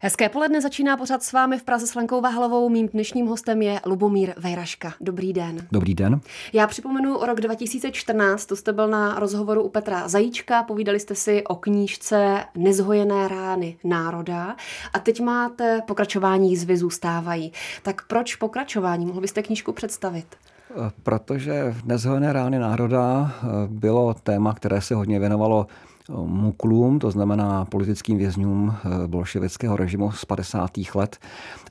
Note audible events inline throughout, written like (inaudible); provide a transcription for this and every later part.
Hezké poledne začíná pořád s vámi v Praze s Lenkou Vahlovou. Mým dnešním hostem je Lubomír Vejraška. Dobrý den. Dobrý den. Já připomenu rok 2014, to jste byl na rozhovoru u Petra Zajíčka, povídali jste si o knížce Nezhojené rány národa a teď máte pokračování jízvy zůstávají. Tak proč pokračování? Mohl byste knížku představit? Protože Nezhojené rány národa eh, bylo téma, které se hodně věnovalo muklům, to znamená politickým vězňům eh, bolševického režimu z 50. let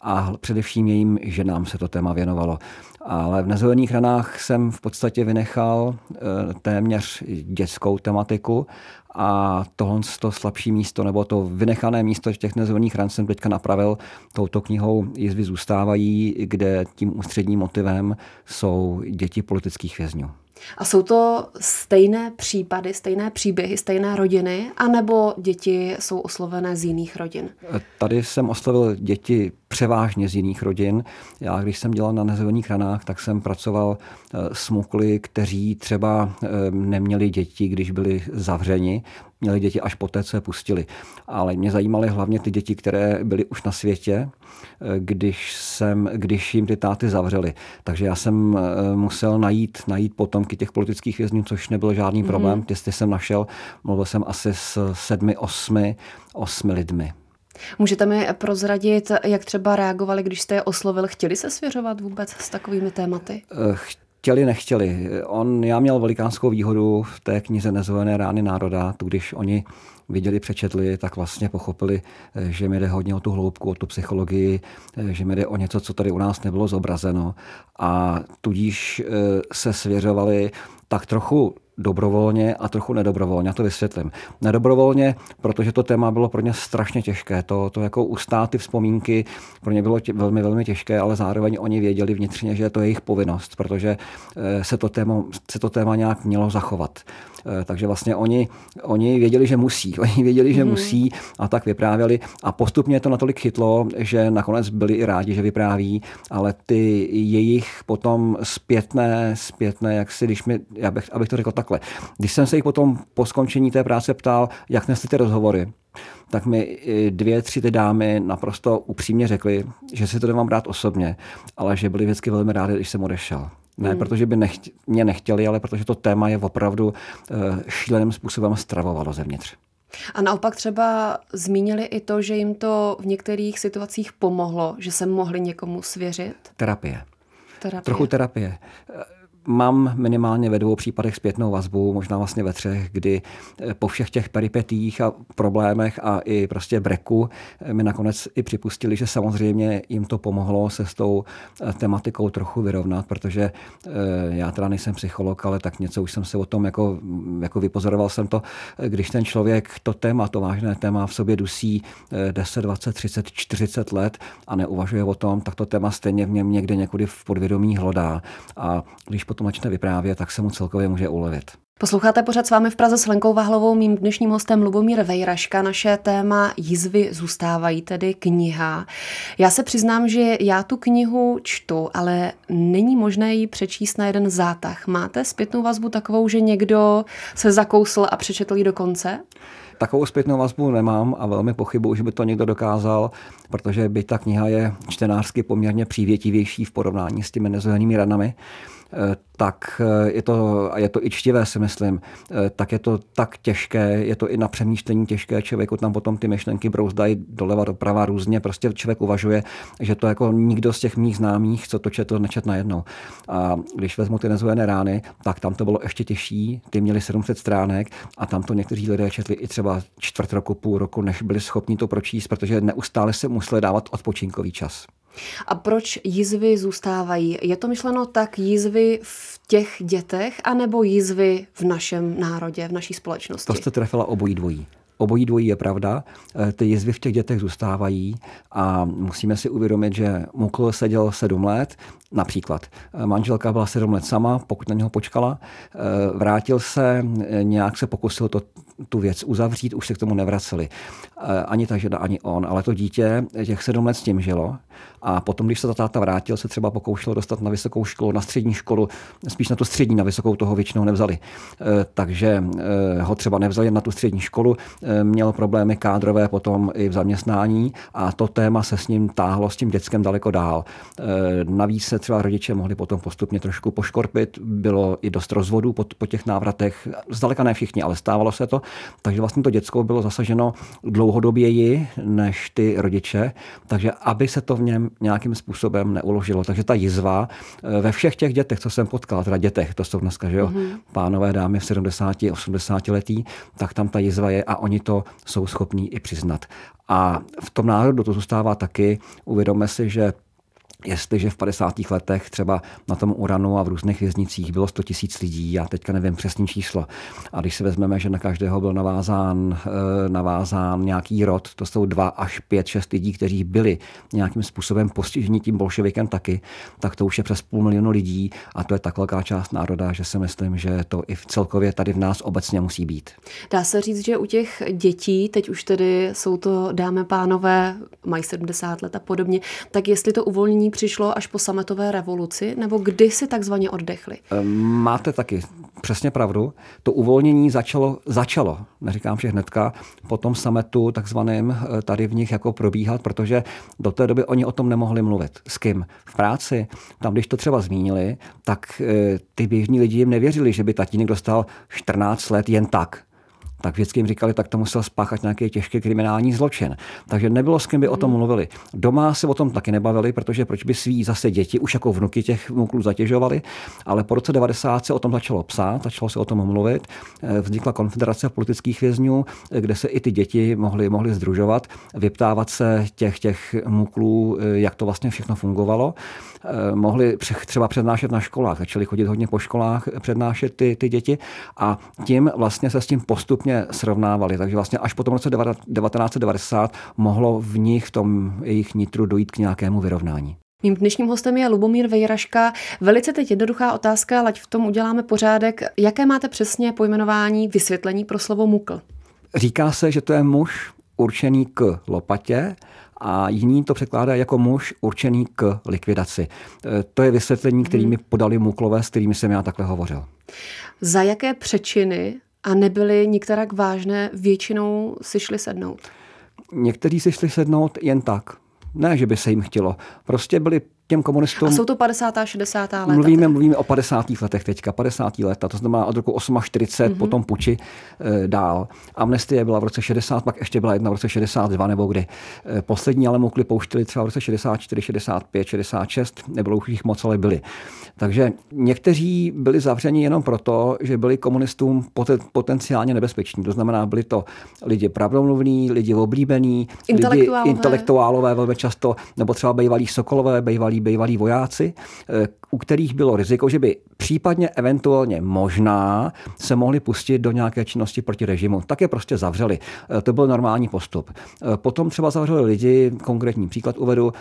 a především jejím ženám se to téma věnovalo. Ale v nezvolených ranách jsem v podstatě vynechal eh, téměř dětskou tematiku a tohle to slabší místo, nebo to vynechané místo těch nezvolených ran jsem teďka napravil touto knihou Jizvy zůstávají, kde tím ústředním motivem jsou děti politických vězňů. A jsou to stejné případy, stejné příběhy, stejné rodiny, anebo děti jsou oslovené z jiných rodin? Tady jsem oslovil děti převážně z jiných rodin. Já, když jsem dělal na nezvolených ranách, tak jsem pracoval eh, s mukly, kteří třeba eh, neměli děti, když byli zavřeni, měli děti až poté, co je pustili. Ale mě zajímaly hlavně ty děti, které byly už na světě, eh, když, jsem, když jim ty táty zavřeli. Takže já jsem musel najít, najít potomky těch politických vězňů, což nebyl žádný mm-hmm. problém. Ty jsem našel, mluvil jsem asi s sedmi, osmi, osmi lidmi. Můžete mi prozradit, jak třeba reagovali, když jste je oslovil? Chtěli se svěřovat vůbec s takovými tématy? Eh, chtěli, nechtěli. On, já měl velikánskou výhodu v té knize Nezvolené rány národa, tu když oni viděli, přečetli, tak vlastně pochopili, eh, že mi jde hodně o tu hloubku, o tu psychologii, eh, že mi jde o něco, co tady u nás nebylo zobrazeno. A tudíž se svěřovali tak trochu dobrovolně a trochu nedobrovolně. Já to vysvětlím. Nedobrovolně, protože to téma bylo pro ně strašně těžké. To, to jako ustát ty vzpomínky pro ně bylo tě, velmi, velmi těžké, ale zároveň oni věděli vnitřně, že to je jejich povinnost, protože eh, se to téma, se to téma nějak mělo zachovat. Eh, takže vlastně oni, oni věděli, že musí. (laughs) Oni věděli, že mm. musí a tak vyprávěli. A postupně to natolik chytlo, že nakonec byli i rádi, že vypráví, ale ty jejich potom zpětné, zpětné, jak si, když mi, já bych, abych to řekl takhle, když jsem se jich potom po skončení té práce ptal, jak nesli ty rozhovory, tak mi dvě, tři ty dámy naprosto upřímně řekly, že si to nemám brát osobně, ale že byli vždycky velmi rádi, když jsem odešel. Ne, hmm. protože by nechtě, mě nechtěli, ale protože to téma je opravdu uh, šíleným způsobem stravovalo zevnitř. A naopak třeba zmínili i to, že jim to v některých situacích pomohlo, že se mohli někomu svěřit? Terapie. terapie. Trochu terapie mám minimálně ve dvou případech zpětnou vazbu, možná vlastně ve třech, kdy eh, po všech těch peripetích a problémech a i prostě breku eh, mi nakonec i připustili, že samozřejmě jim to pomohlo se s tou eh, tematikou trochu vyrovnat, protože já teda nejsem psycholog, ale tak něco už jsem se o tom jako, jako vypozoroval jsem to, když ten člověk to téma, to vážné téma v sobě dusí 10, 20, 30, 40 let a neuvažuje o tom, tak to téma stejně v něm někde někudy v podvědomí hlodá. A když potom začne vyprávět, tak se mu celkově může ulevit. Posloucháte pořád s vámi v Praze s Lenkou Vahlovou, mým dnešním hostem Lubomír Vejraška. Naše téma Jizvy zůstávají, tedy kniha. Já se přiznám, že já tu knihu čtu, ale není možné ji přečíst na jeden zátah. Máte zpětnou vazbu takovou, že někdo se zakousl a přečetl ji do konce? Takovou zpětnou vazbu nemám a velmi pochybuji, že by to někdo dokázal, protože by ta kniha je čtenářsky poměrně přívětivější v porovnání s těmi nezvojenými ranami. Eh, tak eh, je to, a je to i čtivé, si myslím, eh, tak je to tak těžké, je to i na přemýšlení těžké, člověku tam potom ty myšlenky brouzdají doleva, doprava různě, prostě člověk uvažuje, že to jako nikdo z těch mých známých, co to četl, nečet najednou. A když vezmu ty nezvojené rány, tak tam to bylo ještě těžší, ty měli 700 stránek a tam to někteří lidé četli i třeba čtvrt roku, půl roku, než byli schopni to pročíst, protože neustále se museli dávat odpočinkový čas. A proč jízvy zůstávají? Je to myšleno tak jízvy v těch dětech, anebo jízvy v našem národě, v naší společnosti? To jste trefila obojí dvojí. Obojí dvojí je pravda. E, ty jizvy v těch dětech zůstávají a musíme si uvědomit, že Mukl seděl sedm let, například. E, manželka byla sedm let sama, pokud na něho počkala. E, vrátil se, nějak se pokusil to tu věc uzavřít, už se k tomu nevraceli. Eh, ani ta žena, ani on, ale to dítě těch sedm let s tím žilo a potom, když se ta táta vrátil, se třeba pokoušel dostat na vysokou školu, na střední školu, spíš na tu střední, na vysokou toho většinou nevzali. Eh, takže eh, ho třeba nevzali na tu střední školu, měl problémy kádrové potom i v zaměstnání a to téma se s ním táhlo s tím dětskem daleko dál. Navíc se třeba rodiče mohli potom postupně trošku poškorpit, bylo i dost rozvodů po, po těch návratech, zdaleka ne všichni, ale stávalo se to, takže vlastně to děcko bylo zasaženo dlouhodoběji než ty rodiče, takže aby se to v něm nějakým způsobem neuložilo. Takže ta jizva eh, ve všech těch dětech, co jsem potkal, teda dětech, to jsou dneska, že jo, mm-hmm. pánové, dámy v 70, 80 letý, tak tam ta jizva je a oni to jsou schopní i přiznat. A v tom národu to zůstává taky. Uvědomme si, že Jestliže v 50. letech třeba na tom Uranu a v různých věznicích bylo 100 tisíc lidí, já teďka nevím přesný číslo, a když si vezmeme, že na každého byl navázán, eh, navázán nějaký rod, to jsou dva až pět, šest lidí, kteří byli nějakým způsobem postiženi tím bolševikem taky, tak to už je přes půl milionu lidí a to je tak velká část národa, že si myslím, že to i v celkově tady v nás obecně musí být. Dá se říct, že u těch dětí, teď už tedy jsou to dámy pánové, mají 70 let a podobně, tak jestli to přišlo až po sametové revoluci, nebo kdy si takzvaně oddechli? Máte taky přesně pravdu. To uvolnění začalo, začalo, neříkám, že hnedka, po tom sametu takzvaným eh, tady v nich jako probíhat, protože do té doby oni o tom nemohli mluvit. S kým? V práci. Tam, když to třeba zmínili, tak eh, ty běžní lidi jim nevěřili, že by tatínek dostal 14 let jen tak tak vždycky jim říkali, tak to musel spáchat nějaký těžký kriminální zločin. Takže nebylo s kým by o tom hmm. mluvili. Doma se o tom taky nebavili, protože proč by svý zase děti už jako vnuky těch vnuků zatěžovali, ale po roce 90 se o tom začalo psát, začalo se o tom mluvit. Eh, vznikla konfederace politických vězňů, eh, kde se i ty děti mohly, mohly združovat, vyptávat se těch, těch muklů, eh, jak to vlastně všechno fungovalo. Mohli třeba přednášet na školách, začali chodit hodně po školách, přednášet ty, ty děti a tím vlastně se s tím postupně postupně srovnávali. Takže vlastně až po tom roce 1990 mohlo v nich, v tom jejich nitru dojít k nějakému vyrovnání. Mým dnešním hostem je Lubomír Vejraška. Velice teď jednoduchá otázka, ať v tom uděláme pořádek. Jaké máte přesně pojmenování, vysvětlení pro slovo mukl? Říká se, že to je muž určený k lopatě a jiní to překládají jako muž určený k likvidaci. E, to je vysvětlení, kterými hmm. podali muklové, s kterými jsem já takhle hovořil. Za jaké přečiny a nebyly nikterak vážné, většinou si šli sednout. Někteří si šli sednout jen tak. Ne, že by se jim chtělo. Prostě byli těm komunistům... A jsou to 50. a 60. léta? Mluvíme, mluvíme o 50. letech teďka, 50. leta, to znamená od roku 48, mm-hmm. potom puči e, dál. Amnestie byla v roce 60, pak ještě byla jedna v roce 62 nebo kdy. E, poslední ale mukli pouštili třeba v roce 64, 65, 66, nebylo už jich moc, ale byli. Takže někteří byli zavřeni jenom proto, že byli komunistům poten, potenciálně nebezpeční. To znamená, byli to lidi pravdomluvní, lidi oblíbení, lidi intelektuálové velmi často, nebo třeba bývalí sokolové, bývalí bývalí, bývalí vojáci, eh, u kterých bylo riziko, že by případně eventuálně možná se mohli pustit do nějaké činnosti proti režimu. Tak je prostě zavřeli. Eh, to byl normální postup. Eh, potom třeba zavřeli lidi, konkrétní příklad uvedu,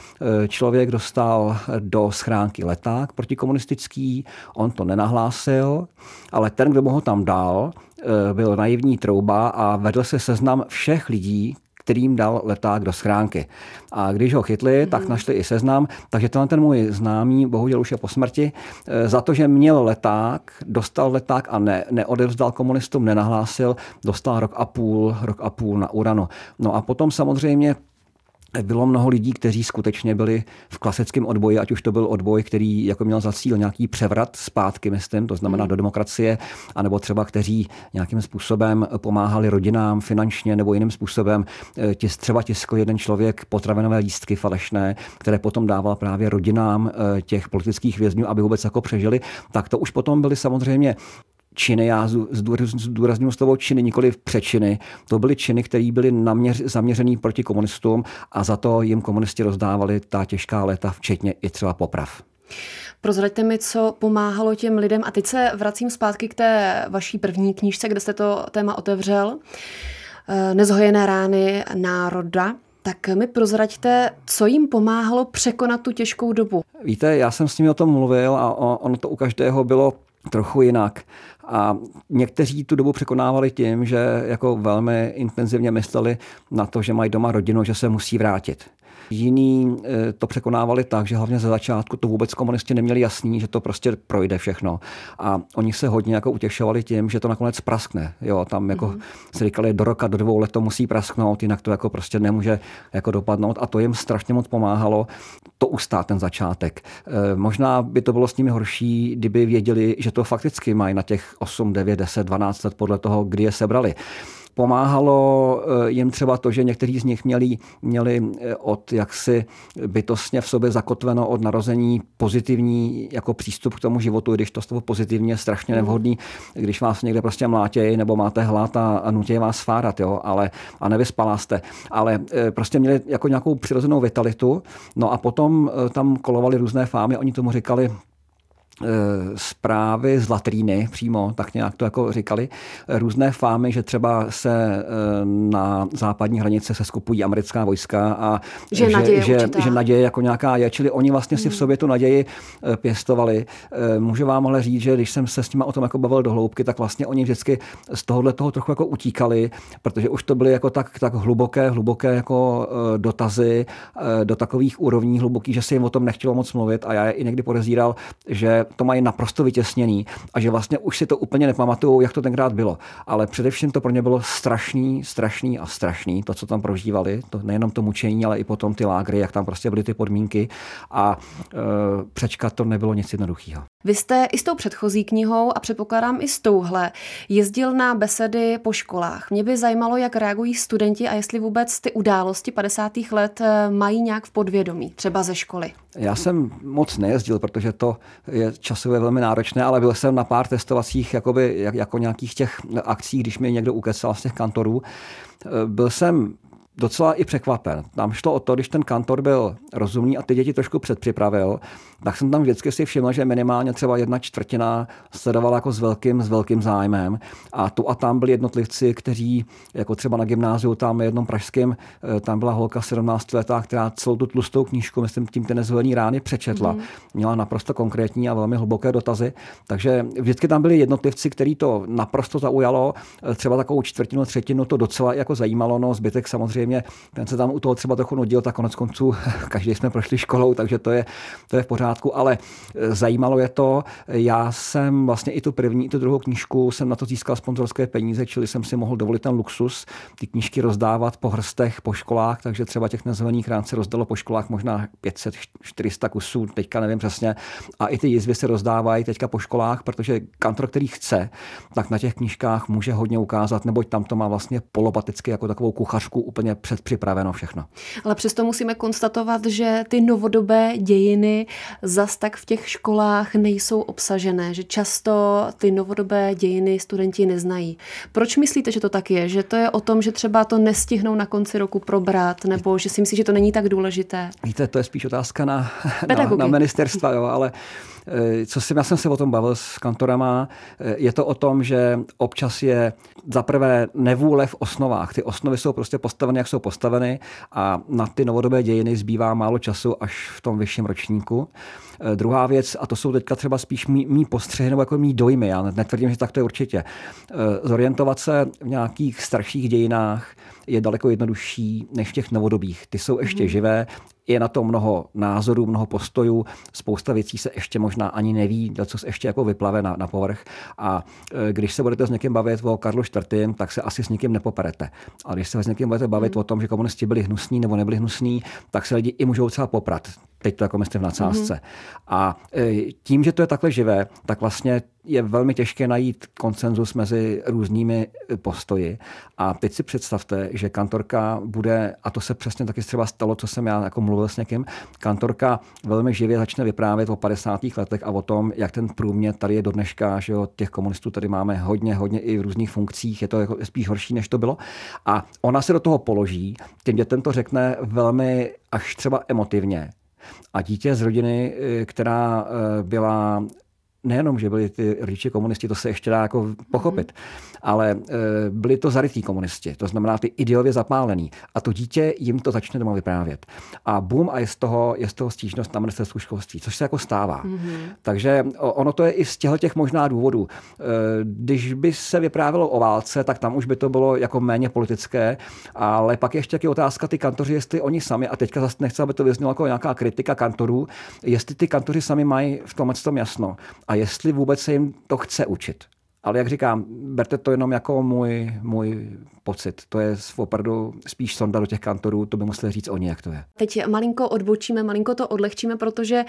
člověk dostal do schránky leták protikomunistický, on to nenahlásil, ale ten, kdo mu ho tam dal, byl naivní trouba a vedl se seznam všech lidí, kterým dal leták do schránky. A když ho chytli, mm. tak mhm. našli i seznam. Takže tenhle ten můj známý, bohužel už je po smrti, eh, za to, že měl leták, dostal leták a ne, neodevzdal komunistům, nenahlásil, dostal rok a půl, rok a půl na uranu. No a potom samozřejmě bylo mnoho lidí, kteří skutečně byli v klasickém odboji, ať už to byl odboj, který jako měl za cíl nějaký převrat zpátky, myslím, to znamená hmm. do demokracie, anebo třeba kteří nějakým způsobem pomáhali rodinám finančně nebo jiným způsobem. Eh, tis, třeba tiskl jeden člověk potravinové lístky falešné, které potom dával právě rodinám eh, těch politických vězňů, aby vůbec jako přežili. Tak to už potom byly samozřejmě činy, já zdůraznuju slovo činy, nikoli přečiny. To byly činy, které byly naměř, zaměřený proti komunistům a za to jim komunisti rozdávali ta těžká léta, včetně i třeba poprav. Prozraďte mi, co pomáhalo těm lidem. A teď se vracím zpátky k té vaší první knížce, kde jste to téma otevřel. Eh, Nezhojené rány národa. Tak mi prozraďte, co jim pomáhalo překonat tu těžkou dobu. Víte, já jsem s nimi o tom mluvil a ono to u každého bylo trochu jinak. A někteří tu dobu překonávali tím, že jako velmi intenzivně mysleli na to, že mají doma rodinu, že se musí vrátit. Jiní eh, to překonávali tak, že hlavně ze začátku to vůbec komunisti neměli jasný, že to prostě projde všechno. A oni se hodně jako utěšovali tím, že to nakonec praskne. Jo, tam jako mm-hmm. si říkali, do roka, do dvou let to musí prasknout, jinak to jako prostě nemůže jako dopadnout. A to jim strašně moc pomáhalo to ustát ten začátek. E, možná by to bylo s nimi horší, kdyby věděli, že to fakticky mají na těch 8, 9, 10, 12 let podle toho, kdy je sebrali. Pomáhalo eh, jim třeba to, že někteří z nich měli, měli eh, od jaksi bytostně v sobě zakotveno od narození pozitivní jako přístup k tomu životu, když to slovo pozitivně je strašně mhm. nevhodný, když vás někde prostě mlátějí nebo máte hlad a, a nutí vás sfárat, jo, ale, a nevyspalá jste. Ale eh, prostě měli jako nějakou přirozenou vitalitu. No a potom tam kolovali různé fámy, oni tomu říkali zprávy z latríny přímo, tak nějak to jako říkali, různé fámy, že třeba se eh, na západní hranice se skupují americká vojska a že, že, naděje, že, že naděje jako nějaká je, čili oni vlastně si v hmm. sobě tu naději eh, pěstovali. Můžu vám ale říct, že když jsem se s nimi o tom jako bavil do hloubky, tak vlastně oni vždycky z tohohle toho trochu jako utíkali, protože už to byly jako tak, tak hluboké, hluboké jako dotazy do takových úrovní hlubokých, že se jim o tom nechtělo moc mluvit a já je i někdy podezíral, že to mají naprosto vytěsněný a že vlastně už si to úplně nepamatují, jak to tenkrát bylo. Ale především to pro ně bylo strašný, strašný a strašný, to, co tam prožívali, to nejenom to mučení, ale i potom ty lágry, jak tam prostě byly ty podmínky a e, přečkat to nebylo nic jednoduchého. Vy jste i s tou předchozí knihou a předpokládám i s touhle jezdil na besedy po školách. Mě by zajímalo, jak reagují studenti a jestli vůbec ty události 50. let e, mají nějak v podvědomí, třeba ze školy. Já jsem moc nejezdil, protože to je časově velmi náročné, ale byl jsem na pár testovacích jakoby, jako nějakých těch akcí, když mi někdo ukecal z těch kantorů. Byl jsem docela i překvapen. Tam šlo o to, když ten kantor byl rozumný a ty děti trošku předpřipravil, tak jsem tam vždycky si všiml, že minimálně třeba jedna čtvrtina sledovala jako s velkým, s velkým zájmem. A tu a tam byli jednotlivci, kteří, jako třeba na gymnáziu, tam jednom pražském, eh, tam byla holka 17 letá, která celou tu tlustou knížku, myslím, tím ty nezvolený rány přečetla. Mm. Měla naprosto konkrétní a velmi hluboké dotazy. Takže vždycky tam byli jednotlivci, který to naprosto zaujalo. Eh, třeba takovou čtvrtinu, třetinu to docela jako zajímalo, no zbytek samozřejmě, ten se tam u toho třeba trochu nudil, tak konec konců (laughs) každý jsme prošli školou, takže to je, to je v pořádku ale e, zajímalo je to. Já jsem vlastně i tu první, i tu druhou knížku jsem na to získal sponzorské peníze, čili jsem si mohl dovolit ten luxus, ty knížky rozdávat po hrstech po školách, takže třeba těch nezvolených rán se rozdalo po školách možná 500-400 kusů, teďka nevím přesně. A i ty jizvy se rozdávají teďka po školách, protože kantor, který chce, tak na těch knížkách může hodně ukázat, neboť tam to má vlastně polopaticky jako takovou kuchařku úplně předpřipraveno všechno. Ale přesto musíme konstatovat, že ty novodobé dějiny zas tak v těch školách nejsou obsažené, že často ty novodobé dějiny studenti neznají. Proč myslíte, že to tak je? Že to je o tom, že třeba to nestihnou na konci roku probrat, nebo že si myslí, že to není tak důležité? Víte, to je spíš otázka na, na, na ministerstva, jo, ale co jsem, já jsem se o tom bavil s kantorama, eh, je to o tom, že občas je zaprvé nevůle v osnovách. Ty osnovy jsou prostě postaveny, jak jsou postaveny a na ty novodobé dějiny zbývá málo času až v tom vyšším ročníku. Eh, druhá věc, a to jsou teďka třeba spíš mý, mý postřehy nebo jako mý dojmy, já netvrdím, že tak to je určitě. Zorientovat se v nějakých starších dějinách je daleko jednodušší než v těch novodobých. Ty jsou ještě mm. živé, je na to mnoho názorů, mnoho postojů, spousta věcí se ještě možná ani neví, co se ještě jako vyplave na, na povrch. A e, když se budete s někým bavit o Karlu IV., tak se asi s někým nepoperete. A když se s někým budete bavit hmm. o tom, že komunisti byli hnusní nebo nebyli hnusní, tak se lidi i můžou třeba poprat. Teď to jako myslím v nadsázce. Hmm. A e, tím, že to je takhle živé, tak vlastně je velmi těžké najít konsenzus mezi různými postoji. A teď si představte, že kantorka bude, a to se přesně taky třeba stalo, co jsem já jako mluvil s někým, kantorka velmi živě začne vyprávět o 50. letech a o tom, jak ten průměr tady je do dneška, že jo, těch komunistů tady máme hodně, hodně i v různých funkcích, je to jako spíš horší, než to bylo. A ona se do toho položí, těm dětem to řekne velmi až třeba emotivně. A dítě z rodiny, eh, která eh, byla nejenom, že byli ty rodiče komunisti, to se ještě dá jako pochopit, mm-hmm. Ale e, byli to zarytí komunisti, to znamená ty ideově zapálený. A to dítě jim to začne doma vyprávět. A boom, a je z toho, je z toho stížnost na ministerstvu školství, což se jako stává. Mm-hmm. Takže ono to je i z těchto těch možná důvodů. E, když by se vyprávělo o válce, tak tam už by to bylo jako méně politické, ale pak ještě taky otázka ty kantoři, jestli oni sami, a teďka zase nechci, aby to vyznělo jako nějaká kritika kantorů, jestli ty kantoři sami mají v tom tom jasno a jestli vůbec se jim to chce učit. Ale jak říkám, berte to jenom jako můj, můj pocit. To je opravdu spíš sonda do těch kantorů, to by museli říct oni, jak to je. Teď malinko odbočíme, malinko to odlehčíme, protože,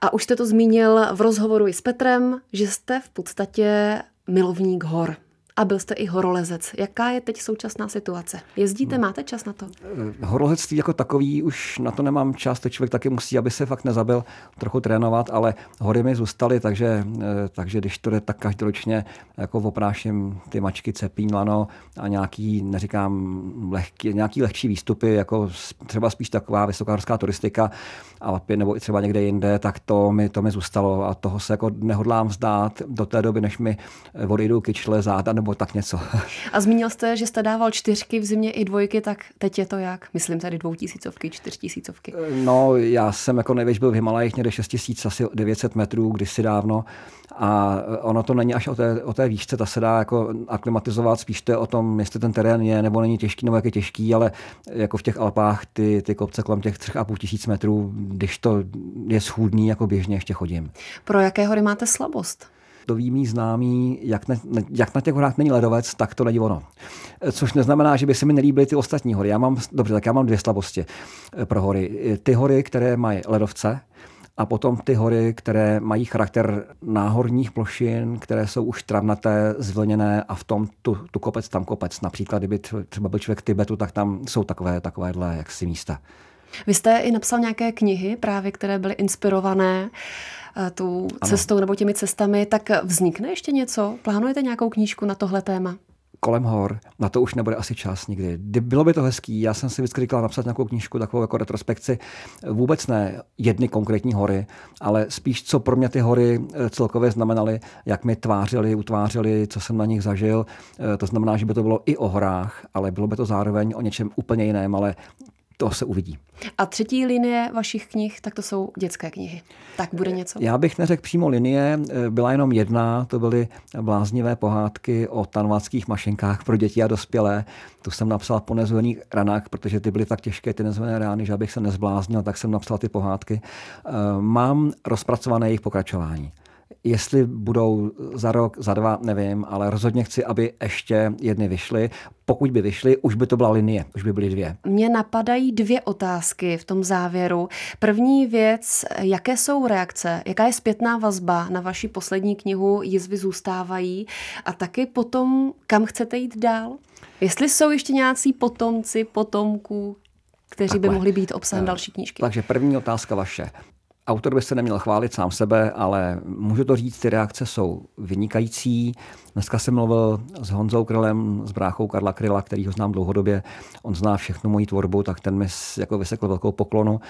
a už jste to zmínil v rozhovoru i s Petrem, že jste v podstatě milovník hor a byl jste i horolezec. Jaká je teď současná situace? Jezdíte, máte čas na to? Eh, horolezectví jako takový už na to nemám čas, to člověk taky musí, aby se fakt nezabil, trochu trénovat, ale hory mi zůstaly, takže, eh, takže když to jde, tak každoročně jako opráším ty mačky Cepín, Lano a nějaký, neříkám, lehký, nějaký lehčí výstupy, jako třeba spíš taková vysoká horská turistika, Alpy nebo i třeba někde jinde, tak to mi, to mi zůstalo a toho se jako nehodlám vzdát do té doby, než mi jdou kyčle, záda nebo tak něco. (laughs) A zmínil jste, že jste dával čtyřky v zimě i dvojky, tak teď je to jak? Myslím tady dvoutisícovky, čtyřtisícovky. No, já jsem jako největší byl v Himalajích někde 6000, asi 900 metrů kdysi dávno a ono to není až o té, o té výšce, ta se dá jako aklimatizovat, spíš to je o tom, jestli ten terén je nebo není těžký, nebo jak je těžký, ale jako v těch Alpách ty, ty kopce kolem těch 3,5 tisíc metrů, když to je schůdný, jako běžně ještě chodím. Pro jaké hory máte slabost? To ví mý známý, jak, ne, jak na těch horách není ledovec, tak to není ono. Což neznamená, že by se mi nelíbily ty ostatní hory. Já mám, dobře, tak já mám dvě slabosti eh, pro hory. Ty hory, které mají ledovce, a potom ty hory, které mají charakter náhorních plošin, které jsou už travnaté, zvlněné a v tom tu, tu kopec, tam kopec. Například, kdyby třeba byl člověk v Tibetu, tak tam jsou takové, takovéhle jaksi místa. Vy jste i napsal nějaké knihy, právě které byly inspirované eh, tou cestou ano. nebo těmi cestami, tak vznikne ještě něco? Plánujete nějakou knížku na tohle téma? kolem hor, na to už nebude asi čas nikdy. Bylo by to hezký, já jsem si vždycky říkal napsat nějakou knížku, takovou jako retrospekci, vůbec ne jedny konkrétní hory, ale spíš, co pro mě ty hory eh, celkově znamenaly, jak mi tvářili, utvářili, co jsem na nich zažil. Eh, to znamená, že by to bylo i o horách, ale bylo by to zároveň o něčem úplně jiném, ale to se uvidí. A třetí linie vašich knih, tak to jsou dětské knihy. Tak bude něco? Já bych neřekl přímo linie, byla jenom jedna, to byly bláznivé pohádky o tanváckých mašinkách pro děti a dospělé. Tu jsem napsal po nezvojených ranách, protože ty byly tak těžké, ty nezvojené rány, že abych se nezbláznil, tak jsem napsal ty pohádky. Eh, mám rozpracované jejich pokračování. Jestli budou za rok, za dva, nevím, ale rozhodně chci, aby ještě jedny vyšly. Pokud by vyšly, už by to byla linie, už by byly dvě. Mně napadají dvě otázky v tom závěru. První věc, jaké jsou reakce, jaká je zpětná vazba na vaši poslední knihu Jizvy zůstávají a taky potom, kam chcete jít dál? Jestli jsou ještě nějací potomci, potomků, kteří Takhle. by mohli být obsahem eh, další knížky. Takže první otázka vaše. Autor by se neměl chválit sám sebe, ale můžu to říct, ty reakce jsou vynikající. Dneska jsem mluvil s Honzou Krylem, s bráchou Karla Kryla, který ho znám dlouhodobě. On zná všechnu moji tvorbu, tak ten mi jako vysekl velkou poklonu.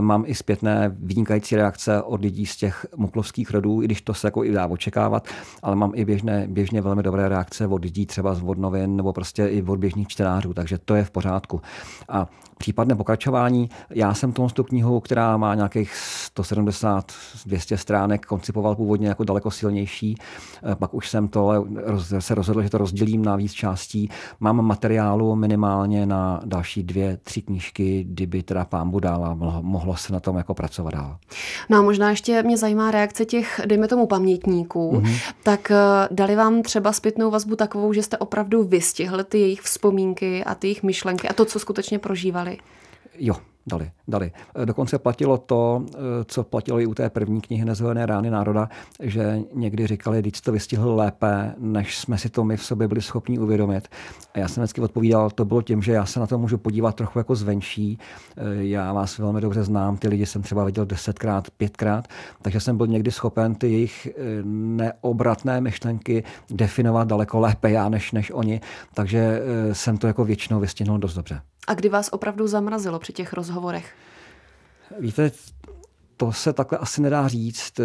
Mám i zpětné vynikající reakce od lidí z těch muklovských rodů, i když to se jako i dá očekávat, ale mám i běžné, běžně velmi dobré reakce od lidí třeba z vodnovin nebo prostě i od běžných čtenářů, takže to je v pořádku. A případné pokračování, já jsem tomu tu knihu, která má nějakých 170-200 stránek, koncipoval původně jako daleko silnější, pak už jsem to se rozhodl, že to rozdělím na víc částí. Mám materiálu minimálně na další dvě, tři knížky, kdyby teda pán dal a mohlo se na tom jako pracovat dál. No a možná ještě mě zajímá reakce těch, dejme tomu, pamětníků. Mm-hmm. Tak eh, dali vám třeba zpětnou vazbu takovou, že jste opravdu vystihli ty jejich vzpomínky a ty jejich myšlenky a to, co skutečně prožívali? Jo, Dali, dali. E, dokonce platilo to, e, co platilo i u té první knihy Nezvojené rány národa, že někdy říkali, když to vystihl lépe, než jsme si to my v sobě byli schopni uvědomit. A já jsem vždycky odpovídal, to bylo tím, že já se na to můžu podívat trochu jako zvenší. E, já vás velmi dobře znám, ty lidi jsem třeba viděl desetkrát, pětkrát, takže jsem byl někdy schopen ty jejich neobratné myšlenky definovat daleko lépe já než, než oni, takže jsem to jako většinou vystihnul dost dobře. A kdy vás opravdu zamrazilo při těch rozhovorech? Víte, to se takhle asi nedá říct.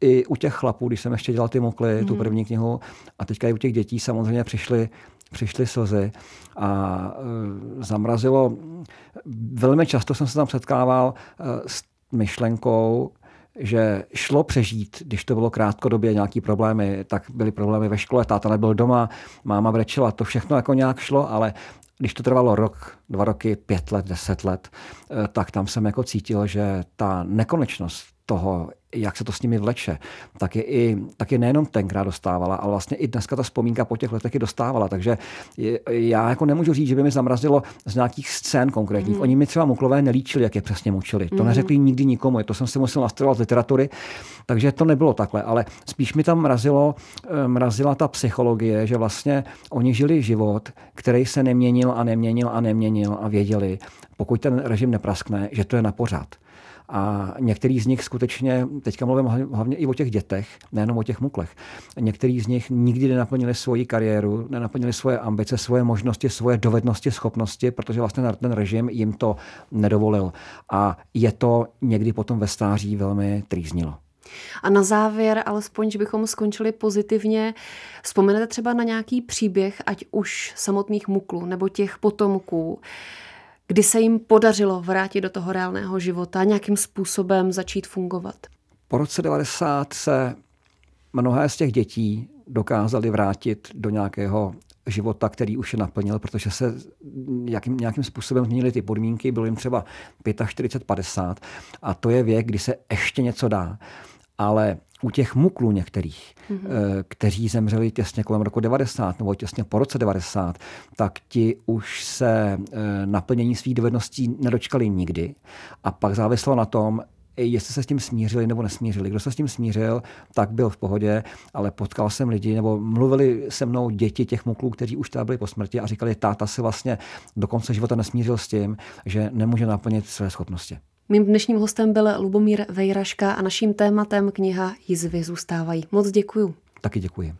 I u těch chlapů, když jsem ještě dělal ty mokly, mm. tu mhm. první knihu, a teďka i u těch dětí samozřejmě přišly přišly slzy a e, zamrazilo. Velmi často jsem se tam setkával e, s myšlenkou, že šlo přežít, když to bylo krátkodobě nějaký problémy, tak byly problémy ve škole, táta nebyl doma, máma brečela, to všechno jako nějak šlo, ale když to trvalo rok, dva roky, pět let, deset let, e, tak tam jsem jako cítil, že ta nekonečnost toho, jak se to s nimi vleče, tak je, i, tak je nejenom tenkrát dostávala, ale vlastně i dneska ta vzpomínka po těch letech je dostávala. Takže já jako nemůžu říct, že by mi zamrazilo z nějakých scén konkrétních. Mm. Oni mi třeba muklové nelíčili, jak je přesně mučili. To mm. neřekli nikdy nikomu, to jsem si musel nastudovat z literatury, takže to nebylo takhle, ale spíš mi tam mrazilo, eh, mrazila ta psychologie, že vlastně oni žili život, který se neměnil a neměnil a neměnil a věděli, pokud ten režim nepraskne, že to je na pořád. A některý z nich skutečně, teďka mluvím hlavně i o těch dětech, nejenom o těch muklech, některý z nich nikdy nenaplnili svoji kariéru, nenaplnili svoje ambice, svoje možnosti, svoje dovednosti, schopnosti, protože vlastně ten režim jim to nedovolil. A je to někdy potom ve stáří velmi trýznilo. A na závěr, alespoň, že bychom skončili pozitivně, vzpomenete třeba na nějaký příběh, ať už samotných muklů nebo těch potomků, kdy se jim podařilo vrátit do toho reálného života, nějakým způsobem začít fungovat? Po roce 90 se mnohé z těch dětí dokázali vrátit do nějakého života, který už je naplnil, protože se nějakým, nějakým způsobem změnily ty podmínky, bylo jim třeba 45, 50 a to je věk, kdy se ještě něco dá. Ale u těch muklů některých, mm-hmm. kteří zemřeli těsně kolem roku 90 nebo těsně po roce 90, tak ti už se eh, naplnění svých dovedností nedočkali nikdy. A pak závislo na tom, jestli se s tím smířili nebo nesmířili. Kdo se s tím smířil, tak byl v pohodě, ale potkal jsem lidi, nebo mluvili se mnou děti těch muklů, kteří už tam byli po smrti a říkali, táta si vlastně do konce života nesmířil s tím, že nemůže naplnit své schopnosti. Mým dnešním hostem byl Lubomír Vejraška a naším tématem kniha Jizvy zůstávají. Moc děkuju. Taky děkuji.